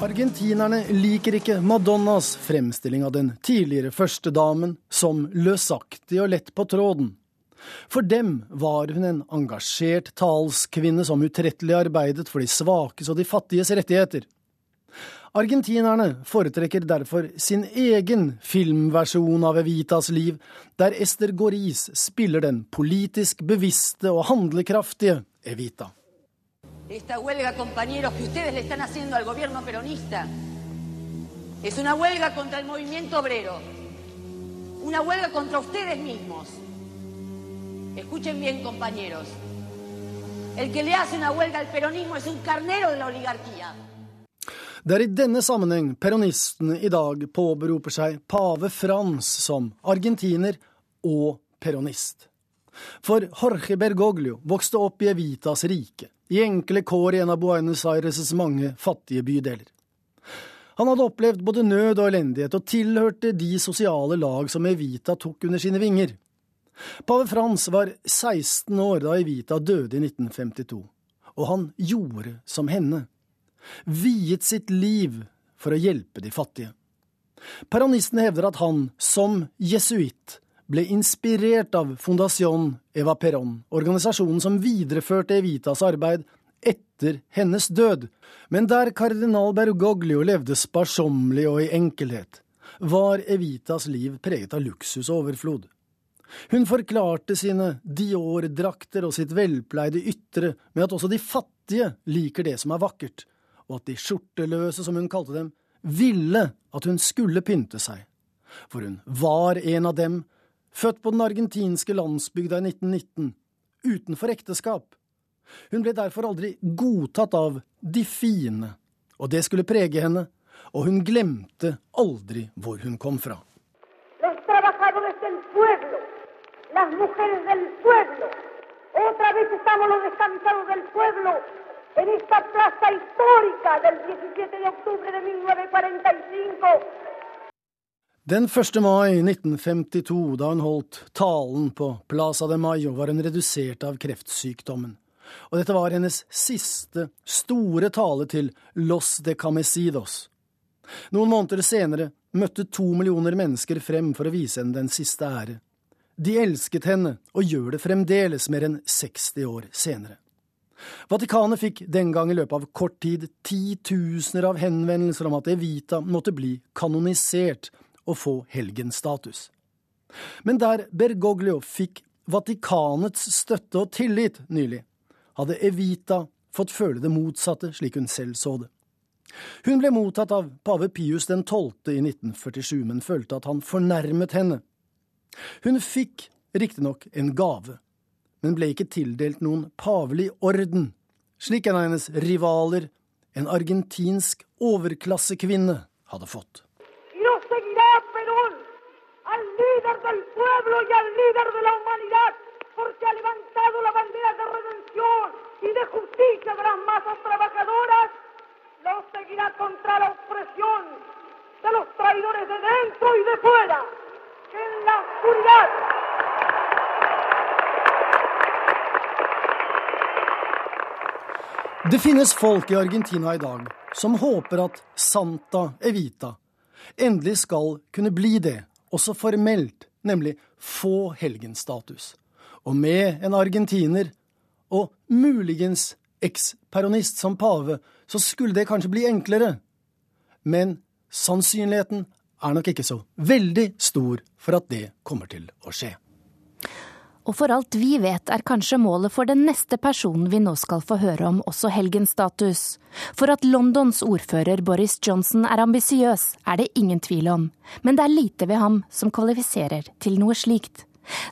Argentinerne liker ikke Madonnas fremstilling av den tidligere førstedamen som løsaktig og lett på tråden. For dem var hun en engasjert talskvinne som utrettelig arbeidet for de svakes og de fattiges rettigheter. Argentinerne foretrekker derfor sin egen filmversjon av Evitas liv, der Ester Goris spiller den politisk bevisste og handlekraftige Evita. Esta huelga, compañeros, que ustedes le están haciendo al gobierno peronista es una huelga contra el movimiento obrero, una huelga. Escuchen bien, compañeros. El que le hace una huelga al peronismo es un carnero de la oligarquía. Det er i denne sammenheng peronistene i dag påberoper seg pave Frans som argentiner og peronist. For Jorge Bergoglio vokste opp i Evitas rike, i enkle kår i en av Buenos Aires' mange fattige bydeler. Han hadde opplevd både nød og elendighet, og tilhørte de sosiale lag som Evita tok under sine vinger. Pave Frans var 16 år da Evita døde i 1952, og han gjorde som henne. Viet sitt liv for å hjelpe de fattige. Peronisten hevder at han, som jesuitt, ble inspirert av Fondation Eva Perón, organisasjonen som videreførte Evitas arbeid etter hennes død. Men der kardinal Bergoglio levde sparsommelig og i enkelhet, var Evitas liv preget av luksus og overflod. Hun forklarte sine Dior-drakter og sitt velpleide ytre med at også de fattige liker det som er vakkert, og at de skjorteløse, som hun kalte dem, ville at hun skulle pynte seg. For hun var en av dem, født på den argentinske landsbygda i 1919, utenfor ekteskap. Hun ble derfor aldri godtatt av de fine, og det skulle prege henne, og hun glemte aldri hvor hun kom fra. Las mujeres del pueblo. Otra vez estamos los descansados del pueblo en esta plaza histórica del 17 de octubre de 1945. Den 1. mai 1952, da hun holdt talen på Plaza de Mayo, var hun redusert av kreftsykdommen. Og dette var hennes siste store tale til Los de Camesidos. Noen måneder senere møtte to millioner mennesker frem for å vise henne den siste ære. De elsket henne, og gjør det fremdeles mer enn 60 år senere. Vatikanet fikk den gang i løpet av kort tid titusener av henvendelser om at Evita måtte bli kanonisert og få helgenstatus. Men der Bergoglio fikk Vatikanets støtte og tillit nylig, hadde Evita fått føle det motsatte, slik hun selv så det. Hun ble mottatt av pave Pius 12. i 1947, men følte at han fornærmet henne hun fikk riktignok en gave, men ble ikke tildelt noen pavelig orden, slik en av hennes rivaler, en argentinsk overklassekvinne, hadde fått. seguirá contra la opresión de los traidores de dentro y de fuera, Det finnes folk i Argentina i dag som håper at Santa Evita endelig skal kunne bli det, også formelt, nemlig få helgenstatus. Og med en argentiner, og muligens eksperonist som pave, så skulle det kanskje bli enklere. Men sannsynligheten er nok ikke så veldig stor for at det kommer til å skje. Og for alt vi vet er kanskje målet for den neste personen vi nå skal få høre om, også helgenstatus. For at Londons ordfører Boris Johnson er ambisiøs, er det ingen tvil om. Men det er lite ved ham som kvalifiserer til noe slikt.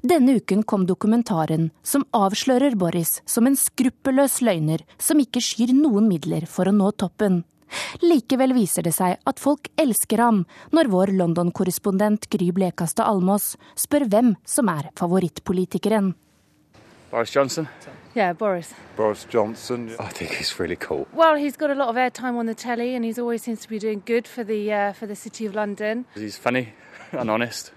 Denne uken kom dokumentaren som avslører Boris som en skruppelløs løgner som ikke skyr noen midler for å nå toppen. Likevel viser det seg at folk elsker ham når vår London-korrespondent Gry Blekastad Almås spør hvem som er favorittpolitikeren. Boris Johnson. Yeah, Boris. Boris Johnson. I think he's really cool. Well, he's got a lot of airtime on the telly, and he's always seems to be doing good for the uh, for the city of London. He's funny *laughs* and honest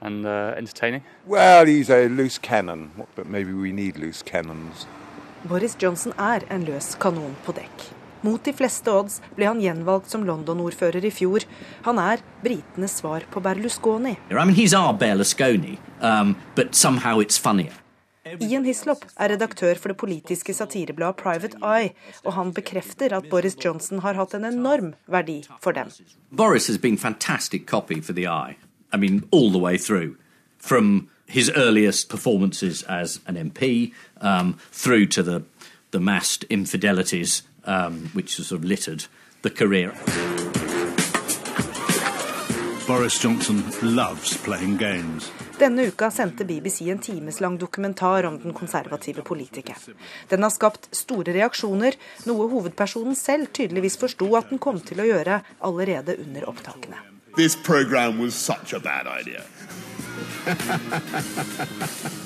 and uh, entertaining. Well, he's a loose cannon, but maybe we need loose cannons. Boris Johnson er en løs kanon på dekk. Mot de fleste odds ble han gjenvalgt som London-ordfører i fjor. Han er britenes svar på Berlusconi. I mean, he's our Berlusconi, um, but somehow it's funnier. Ian Hislop er redaktør for det politiske satirebladet Private Eye, og han bekrefter at Boris Johnson har hatt en enorm verdi for dem. Boris has been fantastic copy for the Eye. I mean, all the way through. From his earliest performances as an MP um, through to the, the massed infidelities um, which sort of littered the career. Boris Johnson loves playing games. Denne uka sendte BBC en timeslang dokumentar om den konservative politikeren. Den har skapt store reaksjoner, noe hovedpersonen selv tydeligvis forsto at den kom til å gjøre allerede under opptakene. This program was such a bad idea.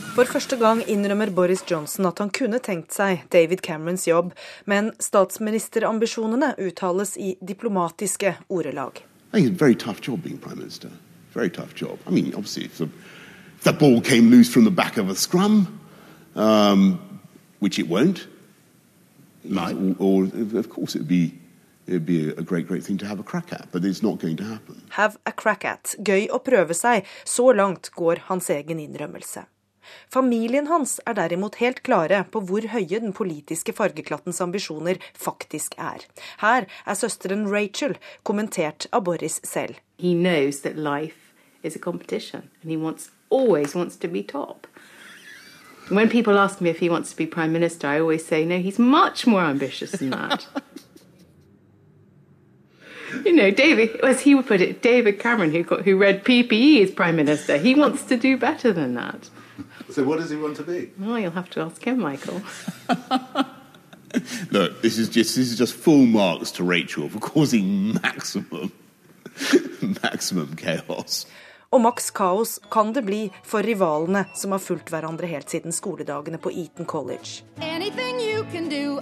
*laughs* For første gang innrømmer Boris Johnson at han kunne tenkt seg David Camerons jobb, men statsministerambisjonene uttales i diplomatiske ordelag. I think it's a very tough job being prime minister. Very tough job. I mean, the, ball came loose from the back of a scrum, um, which it won't, might, or, or of course it'd be it'd be a great, great thing to have a crack at, but it's not going to happen. Have a crack at. Gøy å prøve seg. Så langt går hans egen innrømmelse. Familien hans er derimot helt klare på hvor høye den politiske fargeklattens ambisjoner faktisk er. Her er søsteren Rachel kommentert av Boris selv. He knows that life is a competition and he wants, always wants to be top. When people ask me if he wants to be prime minister, I always say no, he's much more ambitious than that. *laughs* you know, David, as he would put it, David Cameron, who got, who read PPE as prime minister, he wants to do better than that. So what does he want to be? Well, you'll have to ask him, Michael. *laughs* Look, this is just this is just full marks to Rachel for causing maximum *laughs* maximum chaos. Og maks kaos kan det bli for rivalene som har fulgt hverandre helt siden skoledagene på Eton College. Do,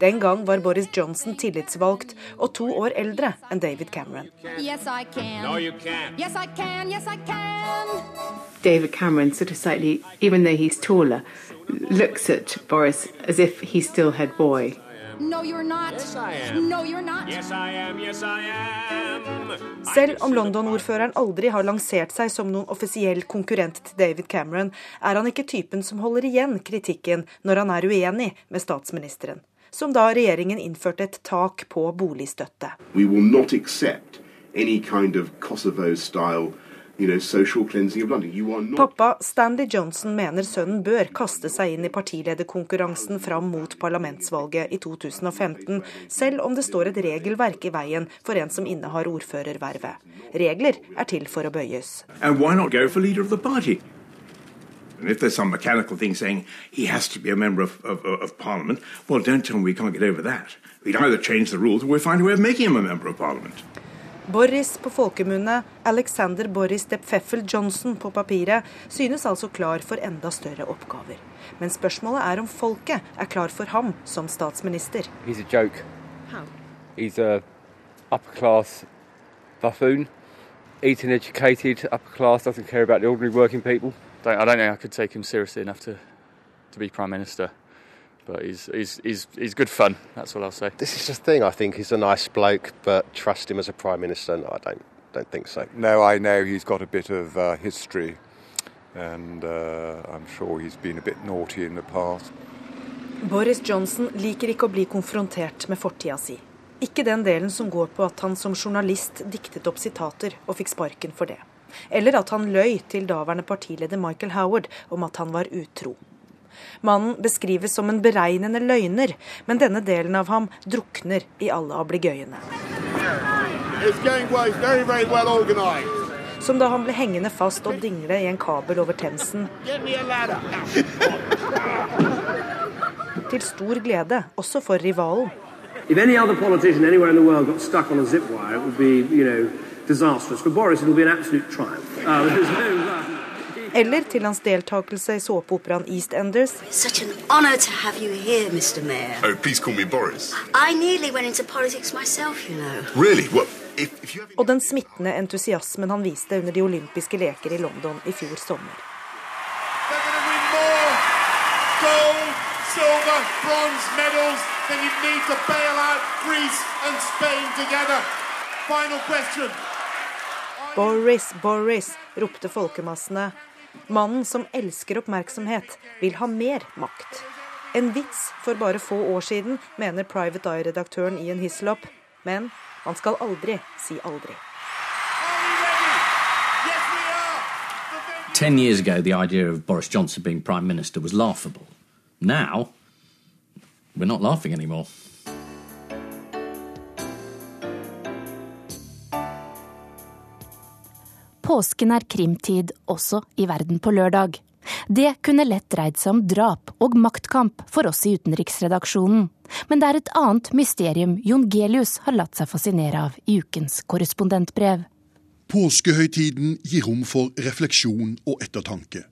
Den gang var Boris Johnson tillitsvalgt og to år eldre enn David Cameron. Yes, I can. No. Yes, I can. Yes, I can. David Cameron sort of slightly, even though he's taller, looks at Boris as if he still had boy. No, you're not. Yes, I am. No, you're not. Yes, I am. Yes, I am. Selv om London-ordføreren aldri har lansert seg som noen offisiell konkurrent til David Cameron, er han ikke typen som holder igjen kritikken når han er uenig med statsministeren. Som da regjeringen innførte et tak på boligstøtte. We will not accept any kind of Kosovo-style Pappa Stanley Johnson mener sønnen bør kaste seg inn i partilederkonkurransen fram mot parlamentsvalget i 2015, selv om det står et regelverk i veien for en som innehar ordførervervet. Regler er til for å bøyes. And if there's some mechanical thing saying he has to be a member of, of, of Parliament, well, don't tell me we can't get over that. We'd either change the rules or we'll find a way of making him a member of Parliament. Boris på folkemunne, Alexander Boris de Pfeffel Johnson på papiret, synes altså klar for enda større oppgaver. Men spørsmålet er om folket er klar for ham som statsminister. He's a joke. How? He's a upper class buffoon. He's an educated upper class, doesn't care about the ordinary working people. I don't think I could take him seriously enough to, to be prime minister. But he's, he's, he's, he's good fun, that's all I'll say. This is the thing, I think he's a nice bloke, but trust him as a prime minister, no, I don't, don't think so. No, I know he's got a bit of uh, history, and uh, I'm sure he's been a bit naughty in the past. Boris Johnson liker ikke å bli konfrontert med fortida si. Ikke den delen som går på at han som journalist diktet opp sitater og fikk sparken for det. Eller at han løy til daværende partileder Michael Howard om at han var utro. Mannen beskrives som en beregnende løgner, men denne delen av ham drukner i alle ablegøyene. Som da han ble hengende fast og dingle i en kabel over Themsen. Til stor glede, også for rivalen. If any other politician anywhere in the world got stuck on a zip wire, it would be, you know, disastrous. For Boris, it will be an absolute triumph. Uh, Eller til hans deltakelse i såpeoperaen EastEnders. Such an honor to have you here, Mr. Mayor. Oh, please call me Boris. I nearly went into politics myself, you know. Really? What? Og den smittende entusiasmen han viste under de olympiske leker i London i fjor sommer. silver, bronze medals, then you need to bail out Greece and Spain together. Final question. Boris, Boris, ropte folkemassene. Mannen som elsker oppmerksomhet, vil ha mer makt. En vits for bare få år siden, mener Private Eye-redaktøren Ian Hislop. Men han skal aldri si aldri. Ten years ago, the idea of Boris Johnson being prime minister was laughable. Now, we're not laughing anymore. Påsken er krimtid også i verden på lørdag. Det kunne lett dreid seg om drap og maktkamp for oss i utenriksredaksjonen. Men det er et annet mysterium Jon Gelius har latt seg fascinere av i ukens korrespondentbrev. Påskehøytiden gir rom for refleksjon og ettertanke.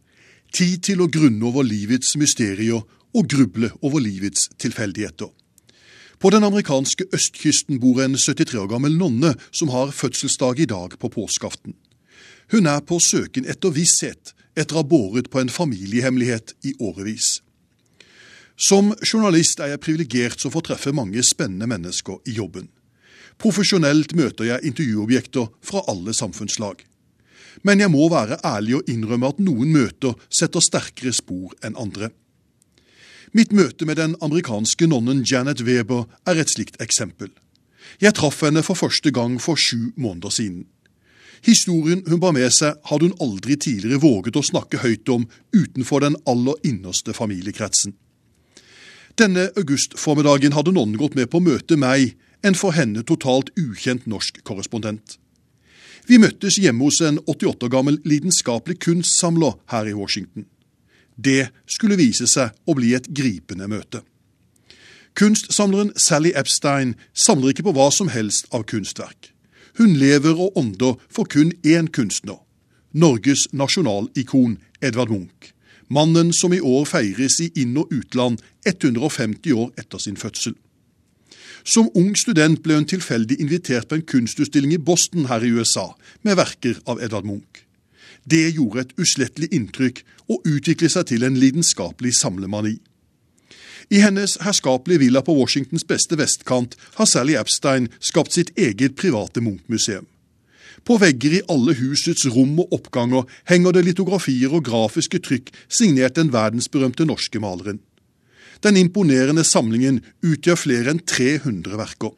Tid til å grunne over livets mysterier og gruble over livets tilfeldigheter. På den amerikanske østkysten bor en 73 år gammel nonne som har fødselsdag i dag på påskeaften. Hun er på søken etter visshet etter å ha båret på en familiehemmelighet i årevis. Som journalist er jeg privilegert som får treffe mange spennende mennesker i jobben. Profesjonelt møter jeg intervjuobjekter fra alle samfunnslag. Men jeg må være ærlig og innrømme at noen møter setter sterkere spor enn andre. Mitt møte med den amerikanske nonnen Janet Weber er et slikt eksempel. Jeg traff henne for første gang for sju måneder siden. Historien hun bar med seg, hadde hun aldri tidligere våget å snakke høyt om utenfor den aller innerste familiekretsen. Denne augustformiddagen hadde nonnen gått med på å møte meg, en for henne totalt ukjent norsk korrespondent. Vi møttes hjemme hos en 88 år gammel lidenskapelig kunstsamler her i Washington. Det skulle vise seg å bli et gripende møte. Kunstsamleren Sally Epstein samler ikke på hva som helst av kunstverk. Hun lever og ånder for kun én kunstner. Norges nasjonalikon Edvard Munch. Mannen som i år feires i inn- og utland 150 år etter sin fødsel. Som ung student ble hun tilfeldig invitert på en kunstutstilling i Boston her i USA, med verker av Edvard Munch. Det gjorde et uslettelig inntrykk og utviklet seg til en lidenskapelig samlemani. I hennes herskapelige villa på Washingtons beste vestkant har Sally Epstein skapt sitt eget private Munch-museum. På vegger i alle husets rom og oppganger henger det litografier og grafiske trykk signert den verdensberømte norske maleren. Den imponerende samlingen utgjør flere enn 300 verker.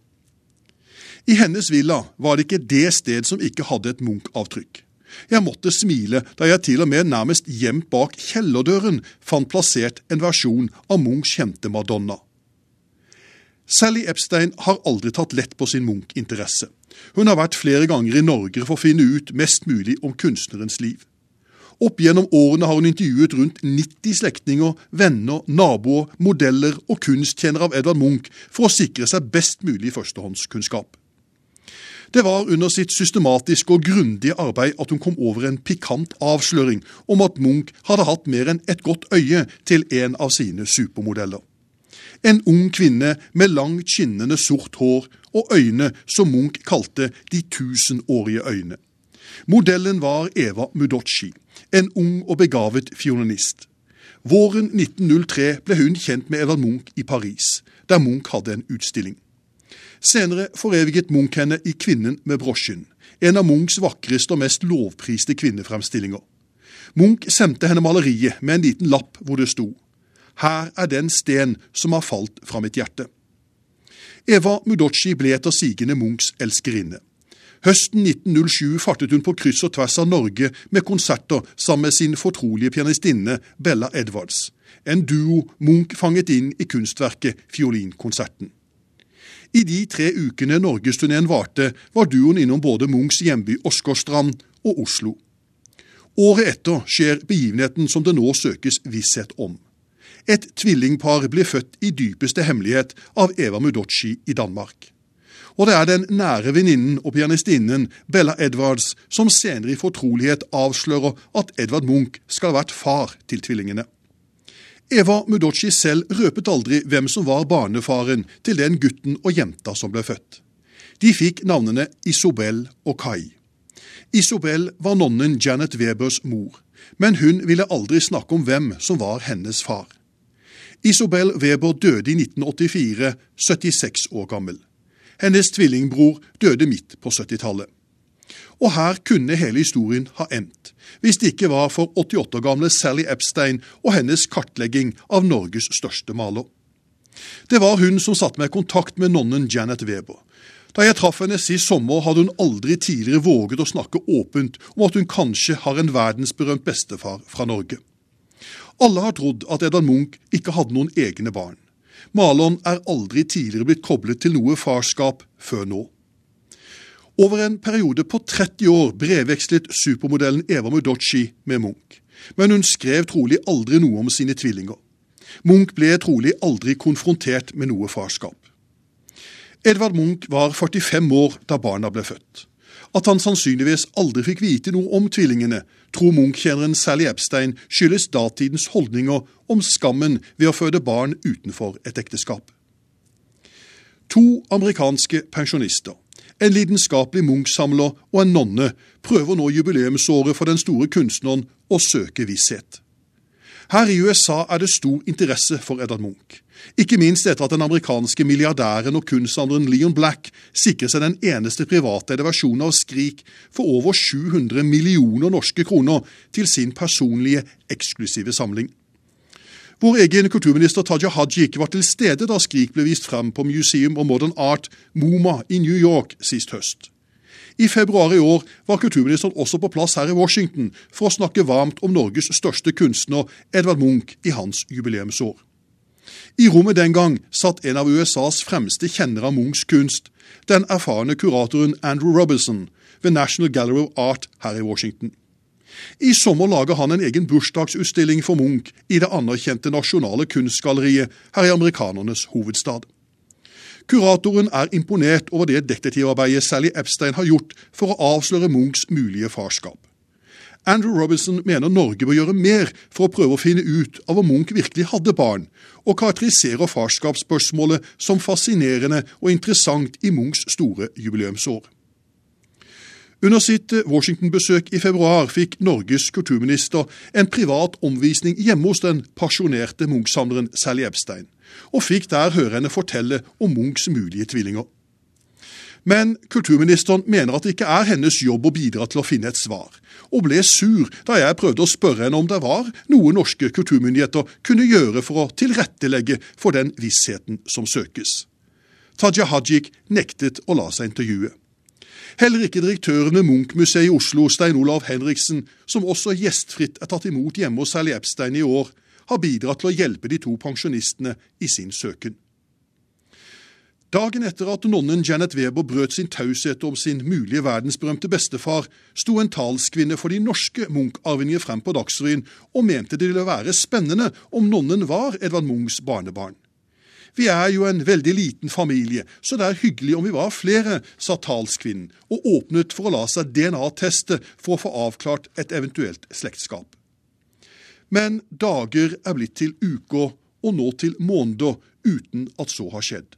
I hennes villa var det ikke det sted som ikke hadde et Munch-avtrykk. Jeg måtte smile da jeg til og med nærmest gjemt bak kjellerdøren fant plassert en versjon av Munchs kjente Madonna. Sally Epstein har aldri tatt lett på sin Munch-interesse. Hun har vært flere ganger i Norge for å finne ut mest mulig om kunstnerens liv. Opp gjennom årene har hun intervjuet rundt 90 slektninger, venner, naboer, modeller og kunsttjenere av Edvard Munch for å sikre seg best mulig førstehåndskunnskap. Det var under sitt systematiske og grundige arbeid at hun kom over en pikant avsløring om at Munch hadde hatt mer enn et godt øye til en av sine supermodeller. En ung kvinne med langt skinnende sort hår og øyne som Munch kalte de tusenårige øyne. Modellen var Eva Mudocci, en ung og begavet fiolinist. Våren 1903 ble hun kjent med Edvard Munch i Paris, der Munch hadde en utstilling. Senere foreviget Munch henne i 'Kvinnen med brosjen', en av Munchs vakreste og mest lovpriste kvinnefremstillinger. Munch sendte henne maleriet med en liten lapp hvor det sto 'Her er den sten som har falt fra mitt hjerte'. Eva Mudocci ble etter sigende Munchs elskerinne. Høsten 1907 fartet hun på kryss og tvers av Norge med konserter sammen med sin fortrolige pianistinne Bella Edwards, en duo Munch fanget inn i kunstverket Fiolinkonserten. I de tre ukene norgesturneen varte, var duoen innom både Munchs hjemby Åsgårdstrand og Oslo. Året etter skjer begivenheten som det nå søkes visshet om. Et tvillingpar blir født i dypeste hemmelighet av Eva Mudocci i Danmark. Og det er den nære venninnen og pianistinnen Bella Edwards som senere i fortrolighet avslører at Edvard Munch skal ha vært far til tvillingene. Eva Mudocci selv røpet aldri hvem som var barnefaren til den gutten og jenta som ble født. De fikk navnene Isobel og Kai. Isobel var nonnen Janet Webers mor, men hun ville aldri snakke om hvem som var hennes far. Isobel Weber døde i 1984, 76 år gammel. Hennes tvillingbror døde midt på 70-tallet. Og her kunne hele historien ha endt, hvis det ikke var for 88 år gamle Sally Epstein og hennes kartlegging av Norges største maler. Det var hun som satte meg i kontakt med nonnen Janet Weber. Da jeg traff henne sist sommer, hadde hun aldri tidligere våget å snakke åpent om at hun kanskje har en verdensberømt bestefar fra Norge. Alle har trodd at Edvard Munch ikke hadde noen egne barn. Maleren er aldri tidligere blitt koblet til noe farskap før nå. Over en periode på 30 år brevvekslet supermodellen Eva Mudochi med Munch. Men hun skrev trolig aldri noe om sine tvillinger. Munch ble trolig aldri konfrontert med noe farskap. Edvard Munch var 45 år da barna ble født. At han sannsynligvis aldri fikk vite noe om tvillingene, tror Munch-kjenneren Sally Epstein skyldes datidens holdninger om skammen ved å føde barn utenfor et ekteskap. To amerikanske pensjonister en lidenskapelig Munch-samler og en nonne prøver nå jubileumsåret for den store kunstneren å søke visshet. Her i USA er det stor interesse for Edvard Munch. Ikke minst etter at den amerikanske milliardæren og kunstsamleren Leon Black sikrer seg den eneste privateide versjonen av Skrik for over 700 millioner norske kroner til sin personlige, eksklusive samling. Vår egen kulturminister Taja Hajik var til stede da Skrik ble vist frem på Museum of Modern Art, MoMA, i New York sist høst. I februar i år var kulturministeren også på plass her i Washington for å snakke varmt om Norges største kunstner, Edvard Munch, i hans jubileumsår. I rommet den gang satt en av USAs fremste kjennere av Munchs kunst, den erfarne kuratoren Andrew Robinson ved National Gallery of Art her i Washington. I sommer lager han en egen bursdagsutstilling for Munch i det anerkjente nasjonale kunstgalleriet her i amerikanernes hovedstad. Kuratoren er imponert over det detektivarbeidet Sally Epstein har gjort for å avsløre Munchs mulige farskap. Andrew Robinson mener Norge bør gjøre mer for å prøve å finne ut av om Munch virkelig hadde barn, og karakteriserer farskapsspørsmålet som fascinerende og interessant i Munchs store jubileumsår. Under sitt Washington-besøk i februar fikk Norges kulturminister en privat omvisning hjemme hos den pasjonerte Munch-samleren Sally Epstein, og fikk der høre henne fortelle om Munchs mulige tvillinger. Men kulturministeren mener at det ikke er hennes jobb å bidra til å finne et svar, og ble sur da jeg prøvde å spørre henne om det var noe norske kulturmyndigheter kunne gjøre for å tilrettelegge for den vissheten som søkes. Taja Hajik nektet å la seg intervjue. Heller ikke direktøren ved Munch-museet i Oslo, Stein Olav Henriksen, som også gjestfritt er tatt imot hjemme hos Sally Epstein i år, har bidratt til å hjelpe de to pensjonistene i sin søken. Dagen etter at nonnen Janet Weber brøt sin taushet om sin mulige verdensberømte bestefar, sto en talskvinne for de norske Munch-arvinger frem på Dagsrevyen og mente det ville være spennende om nonnen var Edvard Munchs barnebarn. Vi er jo en veldig liten familie, så det er hyggelig om vi var flere, sa talskvinnen, og åpnet for å la seg DNA-teste for å få avklart et eventuelt slektskap. Men dager er blitt til uker, og nå til måneder, uten at så har skjedd.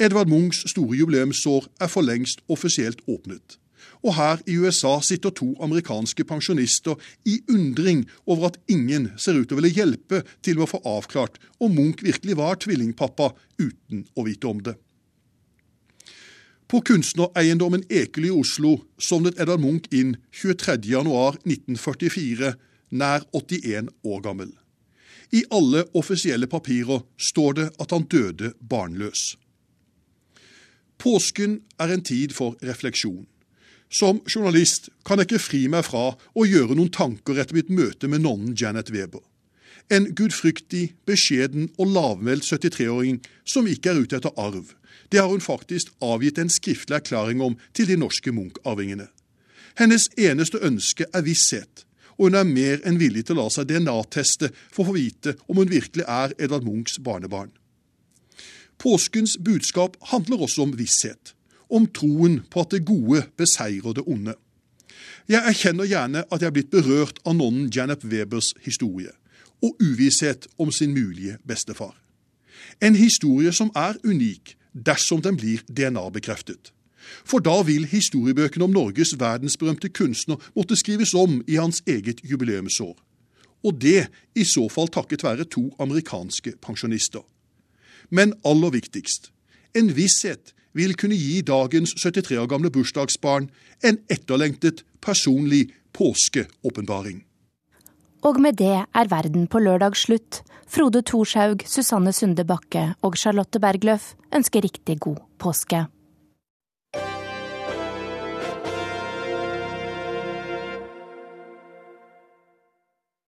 Edvard Munchs store jubileumsår er for lengst offisielt åpnet. Og her i USA sitter to amerikanske pensjonister i undring over at ingen ser ut til å ville hjelpe til med å få avklart om Munch virkelig var tvillingpappa, uten å vite om det. På kunstnereiendommen Ekely i Oslo sovnet Edvard Munch inn 23.1.1944, nær 81 år gammel. I alle offisielle papirer står det at han døde barnløs. Påsken er en tid for refleksjon. Som journalist kan jeg ikke fri meg fra å gjøre noen tanker etter mitt møte med nonnen Janet Weber. En gudfryktig, beskjeden og lavmælt 73-åring som ikke er ute etter arv. Det har hun faktisk avgitt en skriftlig erklæring om til de norske Munch-arvingene. Hennes eneste ønske er visshet, og hun er mer enn villig til å la seg DNA-teste for å få vite om hun virkelig er Edvard Munchs barnebarn. Påskens budskap handler også om visshet om troen på at det gode beseirer det onde. Jeg erkjenner gjerne at jeg er blitt berørt av nonnen Janet Webers historie, og uvisshet om sin mulige bestefar. En historie som er unik dersom den blir DNA-bekreftet. For da vil historiebøkene om Norges verdensberømte kunstner måtte skrives om i hans eget jubileumsår. Og det i så fall takket være to amerikanske pensjonister. Men aller viktigst en visshet vil kunne gi dagens 73 år gamle bursdagsbarn en etterlengtet, personlig påskeåpenbaring. Og med det er Verden på lørdag slutt. Frode Thorshaug, Susanne Sunde Bakke og Charlotte Bergløff ønsker riktig god påske.